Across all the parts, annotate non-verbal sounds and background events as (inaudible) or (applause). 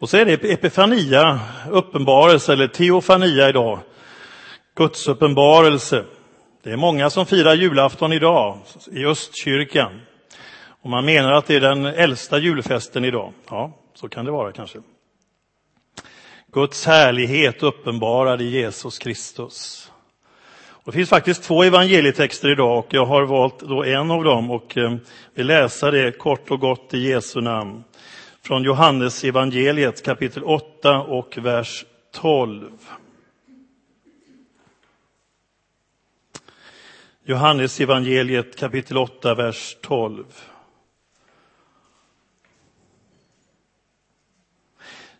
Och så är det Epifania, uppenbarelse eller teofania idag. Guds uppenbarelse. Det är många som firar julafton idag i Östkyrkan. Och man menar att det är den äldsta julfesten idag. Ja, så kan det vara kanske. Guds härlighet uppenbarad i Jesus Kristus. Det finns faktiskt två evangelietexter idag och jag har valt då en av dem och eh, vill läsa det kort och gott i Jesu namn. Från Johannes evangeliet kapitel 8 och vers 12. Johannes evangeliet kapitel 8, vers 12.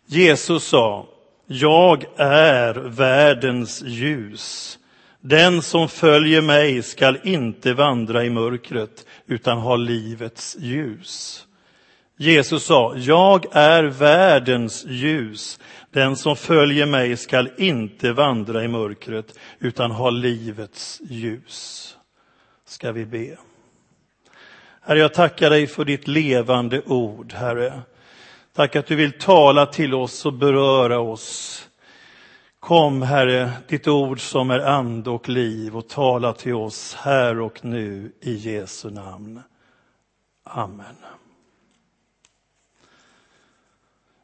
Jesus sa, jag är världens ljus. Den som följer mig skall inte vandra i mörkret utan ha livets ljus. Jesus sa, jag är världens ljus. Den som följer mig skall inte vandra i mörkret utan ha livets ljus. Ska vi be. Herre, jag tackar dig för ditt levande ord, Herre. Tack att du vill tala till oss och beröra oss. Kom, Herre, ditt ord som är ande och liv och tala till oss här och nu i Jesu namn. Amen.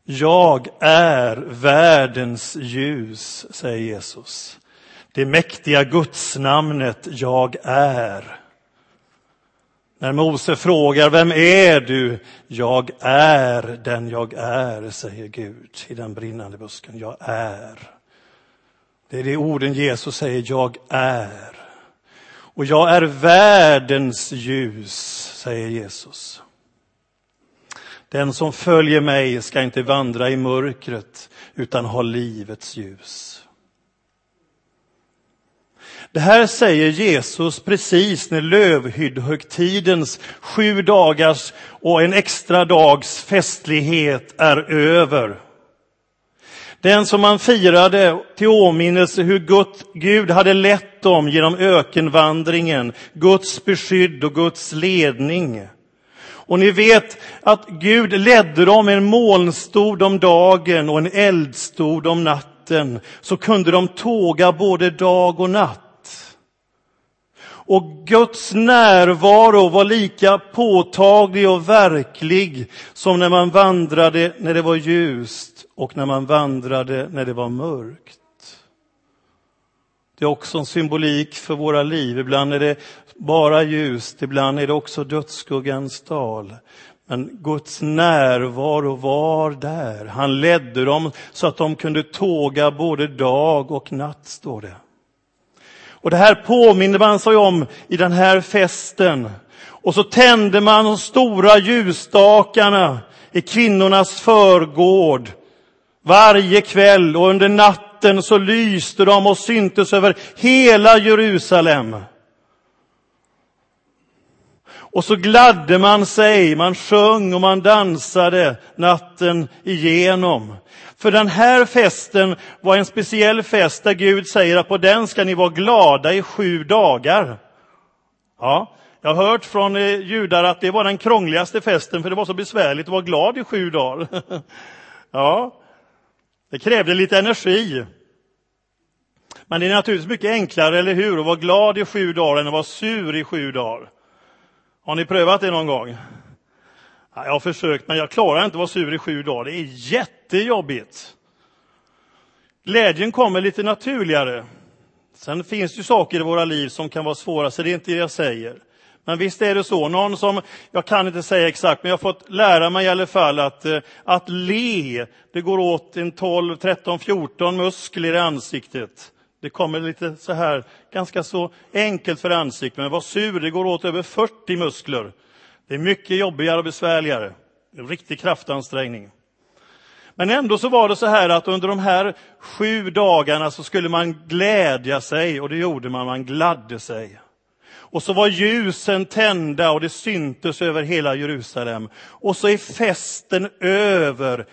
Jag är världens ljus, säger Jesus. Det mäktiga gudsnamnet jag är. När Mose frågar, vem är du? Jag är den jag är, säger Gud i den brinnande busken. Jag är. Det är det orden Jesus säger, jag är. Och jag är världens ljus, säger Jesus. Den som följer mig ska inte vandra i mörkret utan ha livets ljus. Det här säger Jesus precis när lövhyddhögtidens sju dagars och en extra dags festlighet är över. Den som man firade till åminnelse hur Gud hade lett dem genom ökenvandringen, Guds beskydd och Guds ledning. Och ni vet att Gud ledde dem en molnstod om dagen och en eldstod om natten, så kunde de tåga både dag och natt. Och Guds närvaro var lika påtaglig och verklig som när man vandrade när det var ljust och när man vandrade när det var mörkt. Det är också en symbolik för våra liv. Ibland är det bara ljust, ibland är det också dödsskuggans dal. Men Guds närvaro var där. Han ledde dem så att de kunde tåga både dag och natt, står det. Och det här påminner man sig om i den här festen. Och så tände man de stora ljusstakarna i kvinnornas förgård varje kväll och under natten så lyste de och syntes över hela Jerusalem. Och så gladde man sig, man sjöng och man dansade natten igenom. För den här festen var en speciell fest där Gud säger att på den ska ni vara glada i sju dagar. Ja, jag har hört från eh, judar att det var den krångligaste festen för det var så besvärligt att vara glad i sju dagar. (laughs) Ja, det krävde lite energi. Men det är naturligtvis mycket enklare, eller hur, att vara glad i sju dagar än att vara sur i sju dagar. Har ni prövat det någon gång? Jag har försökt, men jag klarar inte att vara sur i sju dagar. Det är jättejobbigt. Glädjen kommer lite naturligare. Sen finns det ju saker i våra liv som kan vara svåra, så det är inte det jag säger. Men visst är det så. Någon som, jag kan inte säga exakt, men jag har fått lära mig i alla fall att, eh, att le, det går åt en 12, 13, 14 muskler i ansiktet. Det kommer lite så här, ganska så enkelt för ansiktet, men var sur, det går åt över 40 muskler. Det är mycket jobbigare och besvärligare. En riktig kraftansträngning. Men ändå så var det så här att under de här sju dagarna så skulle man glädja sig och det gjorde man, man gladde sig. Och så var ljusen tända och det syntes över hela Jerusalem. Och så är festen över.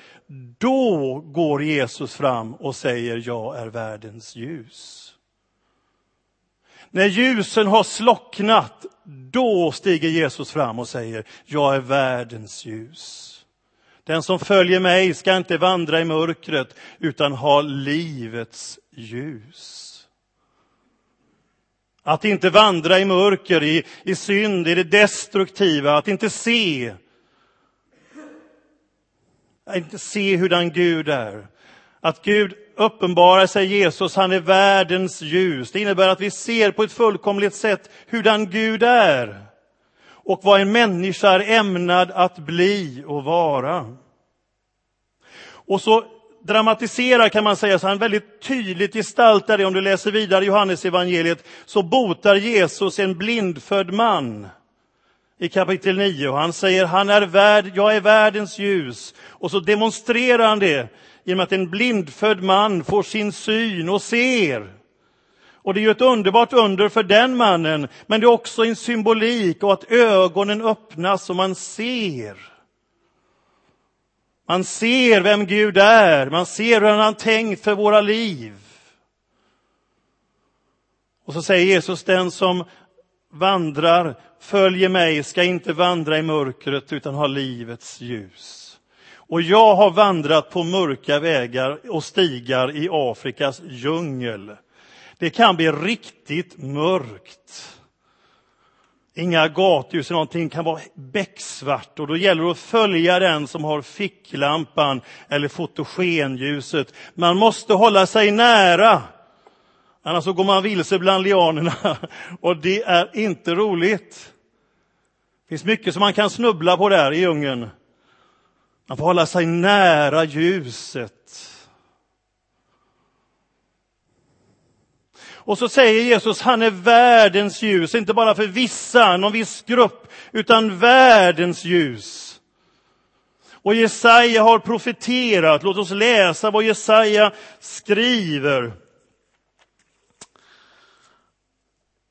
Då går Jesus fram och säger, jag är världens ljus. När ljusen har slocknat, då stiger Jesus fram och säger, jag är världens ljus. Den som följer mig ska inte vandra i mörkret utan ha livets ljus. Att inte vandra i mörker, i, i synd, i det destruktiva, att inte se. Att inte se hurdan Gud är. Att Gud uppenbarar sig Jesus, han är världens ljus. Det innebär att vi ser på ett fullkomligt sätt hurdan Gud är och vad en människa är ämnad att bli och vara. Och så dramatiserar kan man säga, så han väldigt tydligt gestaltar det. Om du läser vidare i Johannes evangeliet så botar Jesus en blindfödd man i kapitel 9 och han säger han är värd, jag är världens ljus. Och så demonstrerar han det genom att en blindfödd man får sin syn och ser. Och det är ju ett underbart under för den mannen, men det är också en symbolik och att ögonen öppnas och man ser. Man ser vem Gud är, man ser hur han har tänkt för våra liv. Och så säger Jesus, den som vandrar, följer mig, ska inte vandra i mörkret utan ha livets ljus. Och jag har vandrat på mörka vägar och stigar i Afrikas djungel. Det kan bli riktigt mörkt. Inga gatljus eller någonting kan vara becksvart och då gäller det att följa den som har ficklampan eller fotogenljuset. Man måste hålla sig nära, annars så går man vilse bland lianerna (laughs) och det är inte roligt. Det finns mycket som man kan snubbla på där i djungeln. Man får hålla sig nära ljuset. Och så säger Jesus, han är världens ljus, inte bara för vissa, någon viss grupp, utan världens ljus. Och Jesaja har profeterat, låt oss läsa vad Jesaja skriver.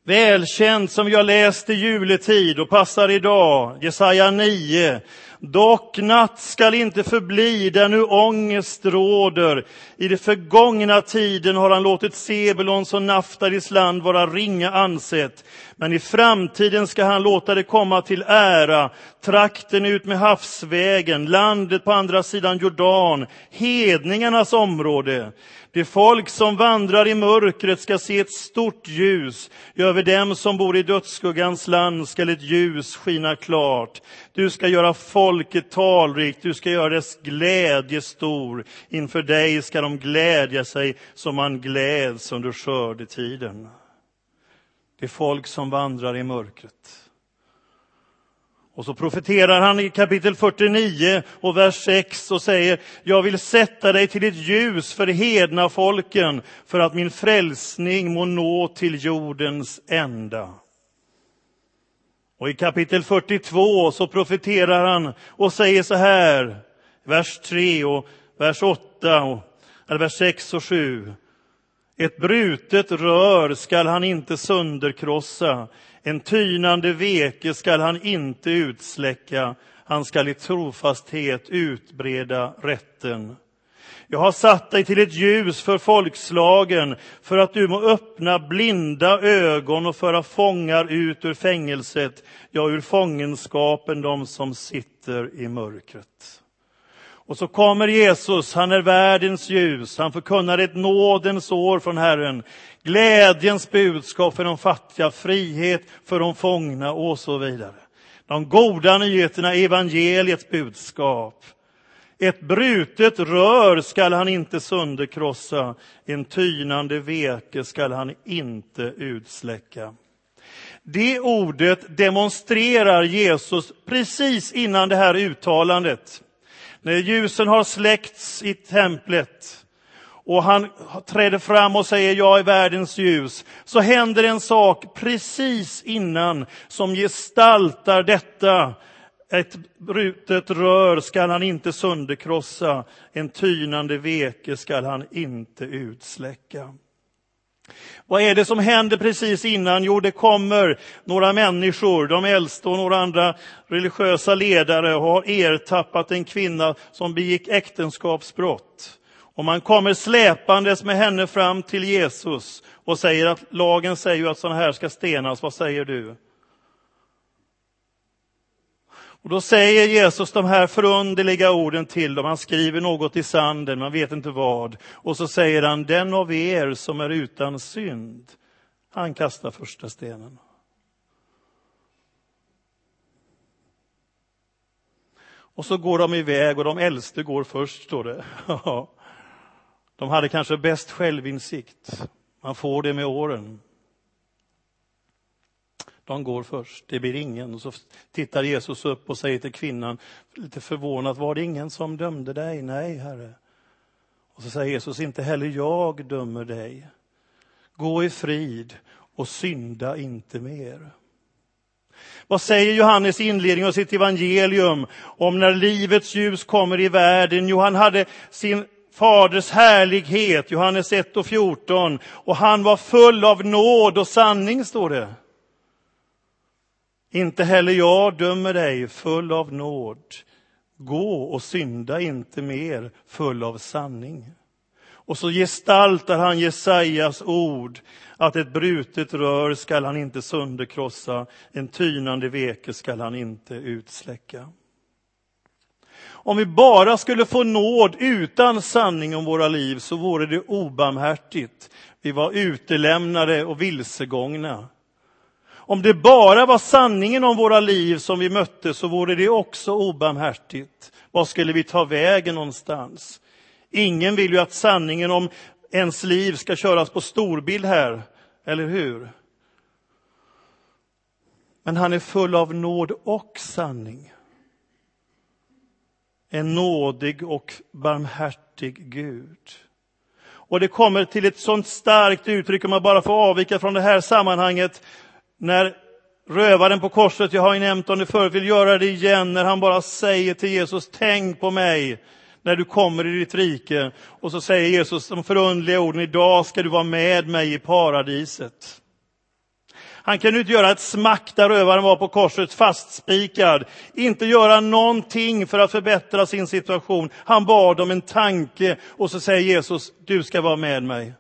Välkänt som vi har läst i juletid och passar idag, Jesaja 9. Dock natt skall inte förbli där nu ångest råder. I det förgångna tiden har han låtit Sebulons och Naftalis land vara ringa ansett. Men i framtiden ska han låta det komma till ära, trakten ut med havsvägen, landet på andra sidan Jordan, hedningarnas område. Det folk som vandrar i mörkret ska se ett stort ljus. Över dem som bor i dödsskuggans land skall ett ljus skina klart. Du ska göra folk folket talrikt, du ska göra dess glädje stor. Inför dig ska de glädja sig som man gläds under skördetiden. Det är folk som vandrar i mörkret. Och så profeterar han i kapitel 49 och vers 6 och säger, jag vill sätta dig till ett ljus för hedna folken för att min frälsning må nå till jordens ända. Och i kapitel 42 så profeterar han och säger så här, vers 3 och vers 8, och, eller vers 6 och 7. Ett brutet rör skall han inte sönderkrossa, en tynande veke skall han inte utsläcka, han skall i trofasthet utbreda rätten. Jag har satt dig till ett ljus för folkslagen, för att du må öppna blinda ögon och föra fångar ut ur fängelset, ja, ur fångenskapen, de som sitter i mörkret. Och så kommer Jesus, han är världens ljus, han förkunnar ett nådens år från Herren, glädjens budskap för de fattiga, frihet för de fångna och så vidare. De goda nyheterna, evangeliets budskap. Ett brutet rör skall han inte sönderkrossa, en tynande veke skall han inte utsläcka. Det ordet demonstrerar Jesus precis innan det här uttalandet. När ljusen har släckts i templet och han träder fram och säger jag är världens ljus, så händer en sak precis innan som gestaltar detta. Ett brutet rör skall han inte sönderkrossa, en tynande veke skall han inte utsläcka. Vad är det som händer precis innan? Jo, det kommer några människor, de äldste och några andra religiösa ledare, och har ertappat en kvinna som begick äktenskapsbrott. Och man kommer släpandes med henne fram till Jesus och säger att lagen säger att sådana här ska stenas. Vad säger du? Och då säger Jesus de här förunderliga orden till dem. Han skriver något i sanden, man vet inte vad. Och så säger han, den av er som är utan synd, han kastar första stenen. Och så går de iväg och de äldste går först, står det. (laughs) De hade kanske bäst självinsikt. Man får det med åren. De går först, det blir ingen. Och så tittar Jesus upp och säger till kvinnan, lite förvånat, var det ingen som dömde dig? Nej, Herre. Och så säger Jesus, inte heller jag dömer dig. Gå i frid och synda inte mer. Vad säger Johannes i inledningen av sitt evangelium om när livets ljus kommer i världen? Jo, han hade sin faders härlighet, Johannes 1 och 14, och han var full av nåd och sanning, står det. Inte heller jag dömer dig, full av nåd. Gå och synda inte mer, full av sanning. Och så gestaltar han Jesajas ord, att ett brutet rör skall han inte sönderkrossa, en tynande veke skall han inte utsläcka. Om vi bara skulle få nåd utan sanning om våra liv så vore det obarmhärtigt. Vi var utelämnade och vilsegångna. Om det bara var sanningen om våra liv som vi mötte så vore det också obarmhärtigt. Var skulle vi ta vägen någonstans? Ingen vill ju att sanningen om ens liv ska köras på storbild här, eller hur? Men han är full av nåd och sanning. En nådig och barmhärtig Gud. Och det kommer till ett sånt starkt uttryck, om man bara får avvika från det här sammanhanget, när rövaren på korset, jag har ju nämnt om det förut, vill göra det igen, när han bara säger till Jesus, tänk på mig när du kommer i ditt rike. Och så säger Jesus de förundliga orden, idag ska du vara med mig i paradiset. Han kunde inte göra ett smack där rövaren var på korset fastspikad. Inte göra någonting för att förbättra sin situation. Han bad om en tanke och så säger Jesus, du ska vara med mig.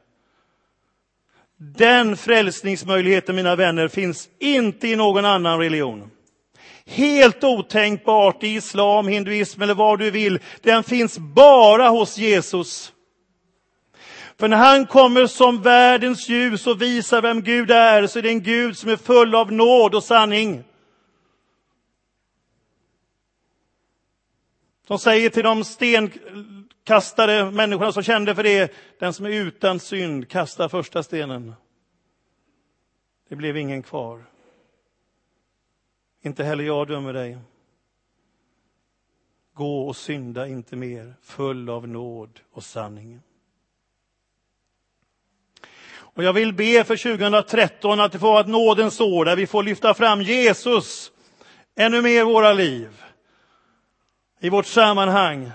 Den frälsningsmöjligheten, mina vänner, finns inte i någon annan religion. Helt otänkbart i islam, hinduism eller vad du vill. Den finns bara hos Jesus. För när han kommer som världens ljus och visar vem Gud är, så är det en Gud som är full av nåd och sanning. De säger till de sten... Kastade människorna som kände för det, den som är utan synd kastar första stenen. Det blev ingen kvar. Inte heller jag dömer dig. Gå och synda inte mer, full av nåd och sanning. Och jag vill be för 2013 att det får vara ett nådens år där vi får lyfta fram Jesus ännu mer i våra liv, i vårt sammanhang.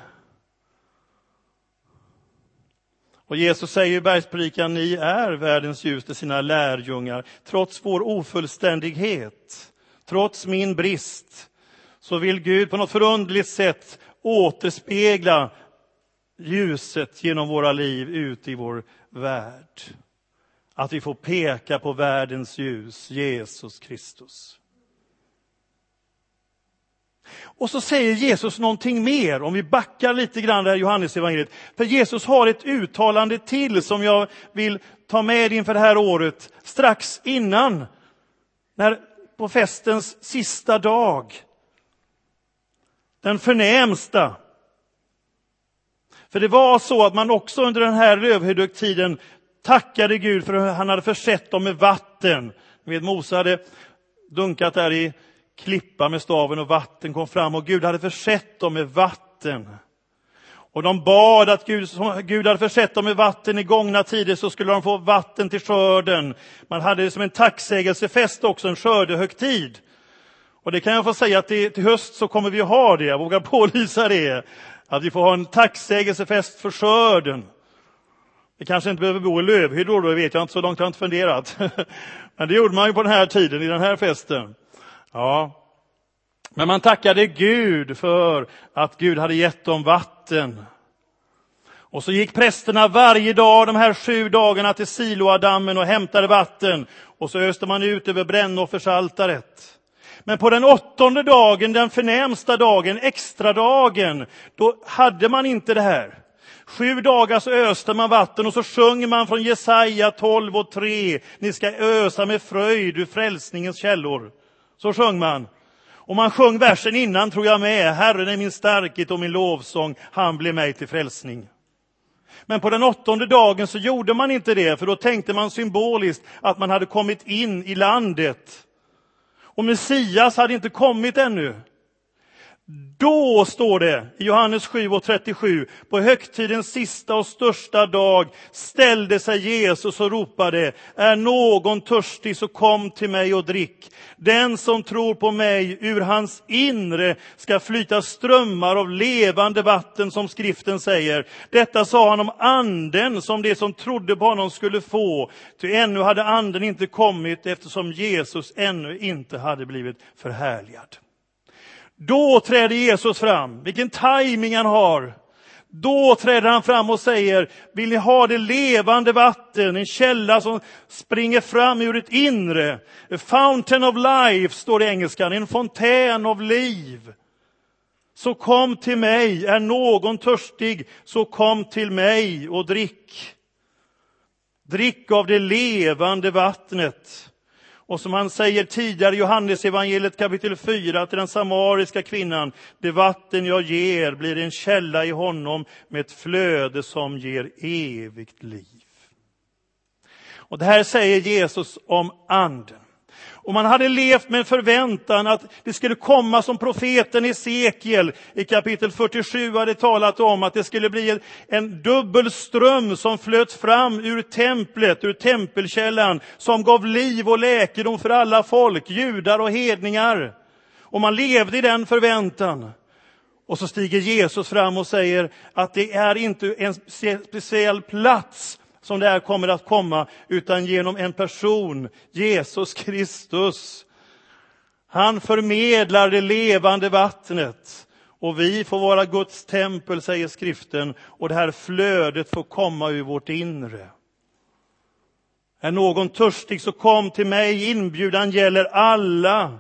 Och Jesus säger i bergspredikan, ni är världens ljus till sina lärjungar. Trots vår ofullständighet, trots min brist, så vill Gud på något förundligt sätt återspegla ljuset genom våra liv ut i vår värld. Att vi får peka på världens ljus, Jesus Kristus. Och så säger Jesus någonting mer, om vi backar lite grann där Johannes evangeliet. För Jesus har ett uttalande till som jag vill ta med inför det här året, strax innan, när, på festens sista dag. Den förnämsta. För det var så att man också under den här lövhögtiden tackade Gud för att han hade försett dem med vatten. Ni vet, Mose hade dunkat där i klippa med staven och vatten kom fram och Gud hade försett dem med vatten. Och de bad att Gud, Gud hade försett dem med vatten i gångna tider så skulle de få vatten till skörden. Man hade det som en tacksägelsefest också, en skördehögtid. Och det kan jag få säga att till, till höst så kommer vi att ha det, jag vågar pålysa det. Att vi får ha en tacksägelsefest för skörden. Vi kanske inte behöver bo i lövhyddor, det vet jag inte, så långt har jag inte funderat. (laughs) Men det gjorde man ju på den här tiden, i den här festen. Ja. Men man tackade Gud för att Gud hade gett dem vatten. Och så gick prästerna varje dag de här sju dagarna till Siloadammen och hämtade vatten. Och så öste man ut över brännoffersaltaret. Men på den åttonde dagen, den förnämsta dagen, extradagen, då hade man inte det här. Sju dagar så öste man vatten och så sjunger man från Jesaja 12 och 3. Ni ska ösa med fröjd ur frälsningens källor. Så sjöng man. Och man sjöng versen innan, tror jag med. Herren är min starkhet och min lovsång, han blev mig till frälsning. Men på den åttonde dagen så gjorde man inte det, för då tänkte man symboliskt att man hade kommit in i landet. Och Messias hade inte kommit ännu. Då, står det i Johannes 7 och 37, på högtidens sista och största dag ställde sig Jesus och ropade, är någon törstig så kom till mig och drick. Den som tror på mig, ur hans inre ska flyta strömmar av levande vatten, som skriften säger. Detta sa han om anden som de som trodde på honom skulle få, ty ännu hade anden inte kommit eftersom Jesus ännu inte hade blivit förhärligad. Då träder Jesus fram. Vilken timing han har. Då träder han fram och säger, vill ni ha det levande vatten, en källa som springer fram ur ett inre. A fountain of life, står det i engelskan, en fontän av liv. Så kom till mig, är någon törstig, så kom till mig och drick. Drick av det levande vattnet. Och som han säger tidigare i Johannesevangeliet kapitel 4 till den samariska kvinnan, det vatten jag ger blir en källa i honom med ett flöde som ger evigt liv. Och det här säger Jesus om anden. Och man hade levt med en förväntan att det skulle komma som profeten Hesekiel i kapitel 47 hade talat om, att det skulle bli en dubbel ström som flöt fram ur templet, ur tempelkällan, som gav liv och läkedom för alla folk, judar och hedningar. Och man levde i den förväntan. Och så stiger Jesus fram och säger att det är inte en speciell plats som det här kommer att komma, utan genom en person, Jesus Kristus. Han förmedlar det levande vattnet och vi får vara Guds tempel, säger skriften, och det här flödet får komma ur vårt inre. Är någon törstig så kom till mig, inbjudan gäller alla.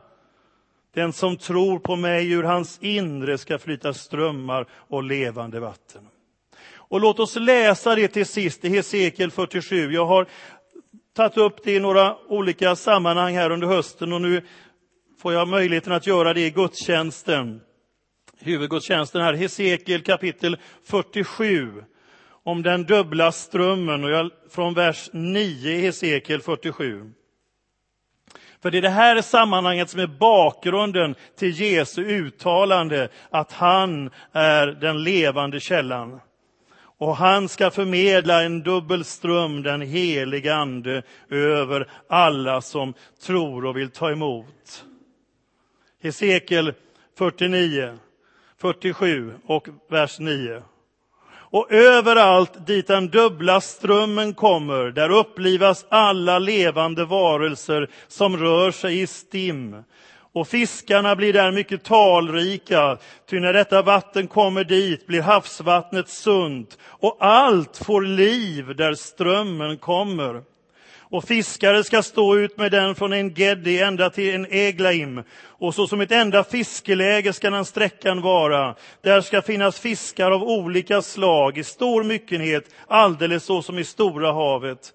Den som tror på mig, ur hans inre ska flyta strömmar och levande vatten. Och låt oss läsa det till sist i Hesekiel 47. Jag har tagit upp det i några olika sammanhang här under hösten och nu får jag möjligheten att göra det i gudstjänsten. Huvudgudstjänsten här, Hesekiel kapitel 47 om den dubbla strömmen och jag, från vers 9 i Hesekiel 47. För det är det här sammanhanget som är bakgrunden till Jesu uttalande att han är den levande källan och han ska förmedla en dubbel ström, den heliga Ande, över alla som tror och vill ta emot. Hesekiel 49, 47 och vers 9. Och överallt dit den dubbla strömmen kommer, där upplivas alla levande varelser som rör sig i stim och fiskarna blir där mycket talrika, ty när detta vatten kommer dit blir havsvattnet sunt och allt får liv där strömmen kommer. Och fiskare ska stå ut med den från en Geddi ända till en Eglaim, och så som ett enda fiskeläge ska den sträckan vara. Där ska finnas fiskar av olika slag i stor myckenhet, alldeles så som i Stora havet.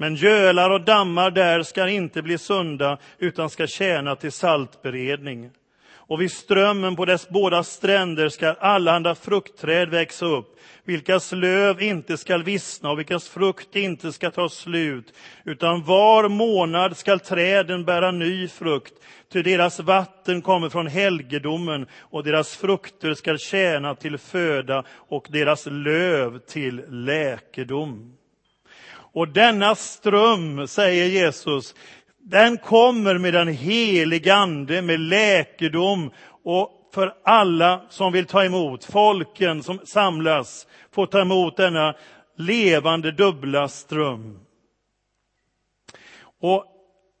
Men gölar och dammar där ska inte bli sunda, utan ska tjäna till saltberedning. Och vid strömmen på dess båda stränder ska allehanda fruktträd växa upp, vilkas löv inte skall vissna och vilkas frukt inte ska ta slut, utan var månad skall träden bära ny frukt, ty deras vatten kommer från helgedomen och deras frukter skall tjäna till föda och deras löv till läkedom. Och denna ström, säger Jesus, den kommer med den helige Ande, med läkedom och för alla som vill ta emot, folken som samlas, får ta emot denna levande dubbla ström. Och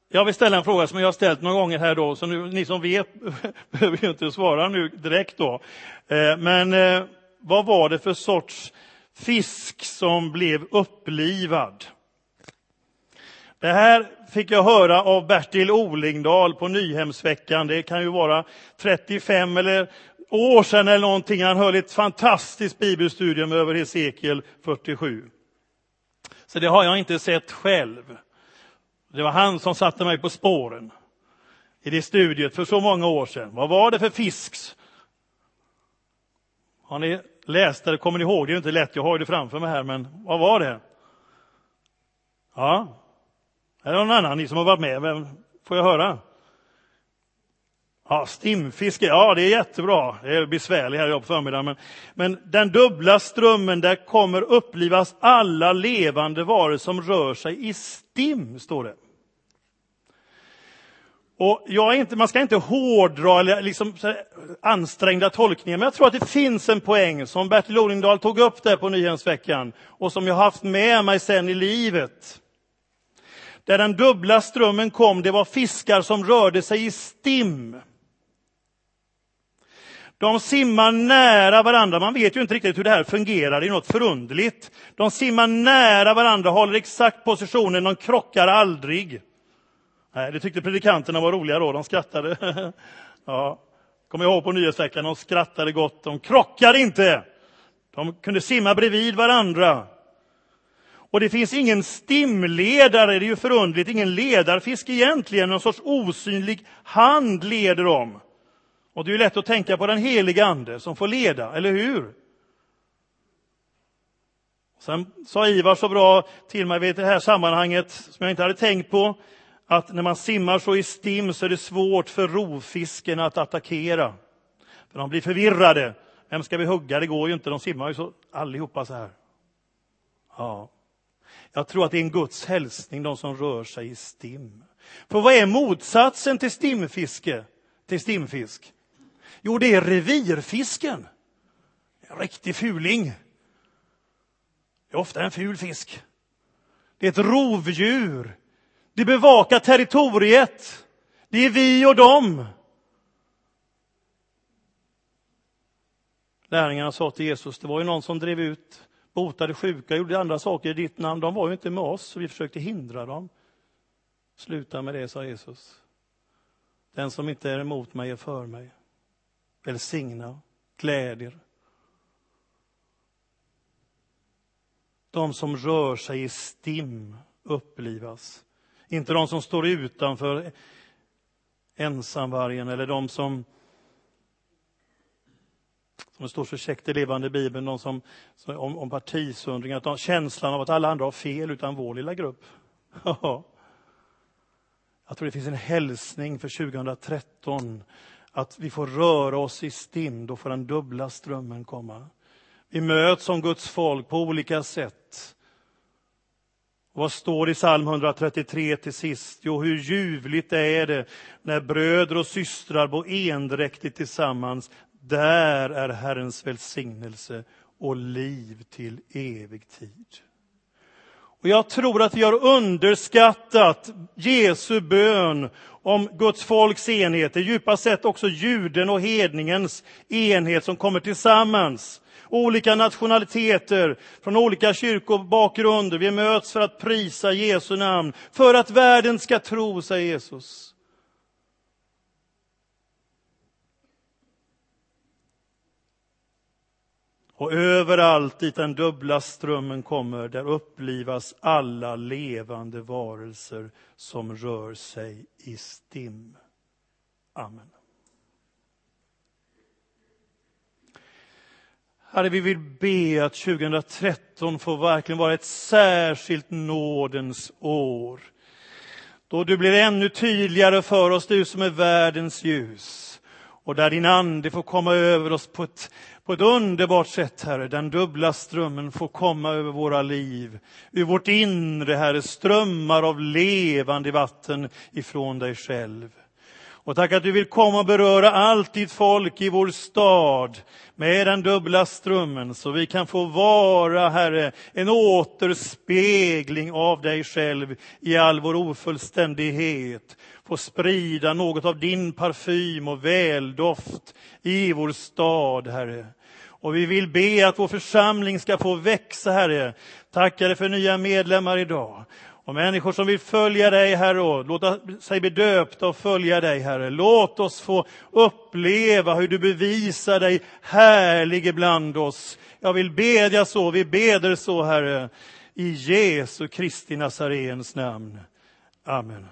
jag vill ställa en fråga som jag har ställt några gånger här då, så nu, ni som vet (laughs) behöver ju inte svara nu direkt då. Eh, men eh, vad var det för sorts fisk som blev upplivad. Det här fick jag höra av Bertil Olingdal på Nyhemsveckan. Det kan ju vara 35 eller år sedan eller någonting. Han höll ett fantastiskt bibelstudium över Hesekiel 47. Så det har jag inte sett själv. Det var han som satte mig på spåren i det studiet för så många år sedan. Vad var det för fisk? Har ni läste det? Kommer ni ihåg? Det är inte lätt, jag har det framför mig här, men vad var det? Ja, är det någon annan ni som har varit med? Vem får jag höra? Ja, stimfiske, ja det är jättebra. Det är besvärligt här på förmiddagen. Men, men den dubbla strömmen, där kommer upplivas alla levande varor som rör sig i stim, står det. Och jag inte, man ska inte hårdra eller liksom ansträngda tolkningar, men jag tror att det finns en poäng som Bertil Oringdahl tog upp där på Nyhemsveckan och som jag haft med mig sen i livet. Där den dubbla strömmen kom, det var fiskar som rörde sig i stim. De simmar nära varandra. Man vet ju inte riktigt hur det här fungerar, det är något förundligt. De simmar nära varandra, håller exakt positionen, de krockar aldrig. Nej, det tyckte predikanterna var roliga då, de skrattade. (laughs) ja, kommer jag ihåg på nyhetsveckan, de skrattade gott, de krockade inte. De kunde simma bredvid varandra. Och det finns ingen stimledare, det är ju förundligt, ingen ledarfisk egentligen, någon sorts osynlig hand leder dem. Och det är ju lätt att tänka på den heliga ande som får leda, eller hur? Sen sa Ivar så bra till mig vid det här sammanhanget, som jag inte hade tänkt på, att när man simmar så i stim så är det svårt för rovfisken att attackera. För de blir förvirrade. Vem ska vi hugga? Det går ju inte, de simmar ju så allihopa så här. Ja. Jag tror att det är en Guds hälsning, de som rör sig i stim. För vad är motsatsen till stimfiske? Till stimfisk? Jo, det är revirfisken. En riktig fuling. Det är ofta en ful fisk. Det är ett rovdjur. Det bevakar territoriet. Det är vi och dem. Lärjungarna sa till Jesus, det var ju någon som drev ut, botade sjuka, gjorde andra saker i ditt namn. De var ju inte med oss, så vi försökte hindra dem. Sluta med det, sa Jesus. Den som inte är emot mig är för mig. Välsigna, glädjer. De som rör sig i stim upplivas. Inte de som står utanför ensamvargen eller de som som det står så käckt i levande Bibeln, de som, om, om partisundring, att de, känslan av att alla andra har fel utan vår lilla grupp. (laughs) Jag tror det finns en hälsning för 2013, att vi får röra oss i stim, då får den dubbla strömmen komma. Vi möts som Guds folk på olika sätt. Vad står i psalm 133 till sist? Jo, hur ljuvligt är det när bröder och systrar bor endräktigt tillsammans. Där är Herrens välsignelse och liv till evig tid. Och Jag tror att vi har underskattat Jesu bön om Guds folks enhet, det djupast sett också juden och hedningens enhet som kommer tillsammans olika nationaliteter, från olika kyrkobakgrunder. Vi möts för att prisa Jesu namn, för att världen ska tro, säger Jesus. Och överallt dit den dubbla strömmen kommer, där upplivas alla levande varelser som rör sig i stim. Amen. Herre, vi vill be att 2013 får verkligen vara ett särskilt nådens år. Då du blir ännu tydligare för oss, du som är världens ljus. Och där din ande får komma över oss på ett, på ett underbart sätt, Herre. Den dubbla strömmen får komma över våra liv. Ur vårt inre, Herre, strömmar av levande vatten ifrån dig själv. Och tack att du vill komma och beröra allt ditt folk i vår stad med den dubbla strömmen så vi kan få vara, Herre, en återspegling av dig själv i all vår ofullständighet. Få sprida något av din parfym och väldoft i vår stad, Herre. Och vi vill be att vår församling ska få växa, Herre. Tackar dig för nya medlemmar idag. Och människor som vill följa dig, Herre, och låta sig bli döpta och följa dig, Herre. Låt oss få uppleva hur du bevisar dig härlig ibland oss. Jag vill bedja så, vi beder så, Herre, i Jesu Kristi Nazarens namn. Amen.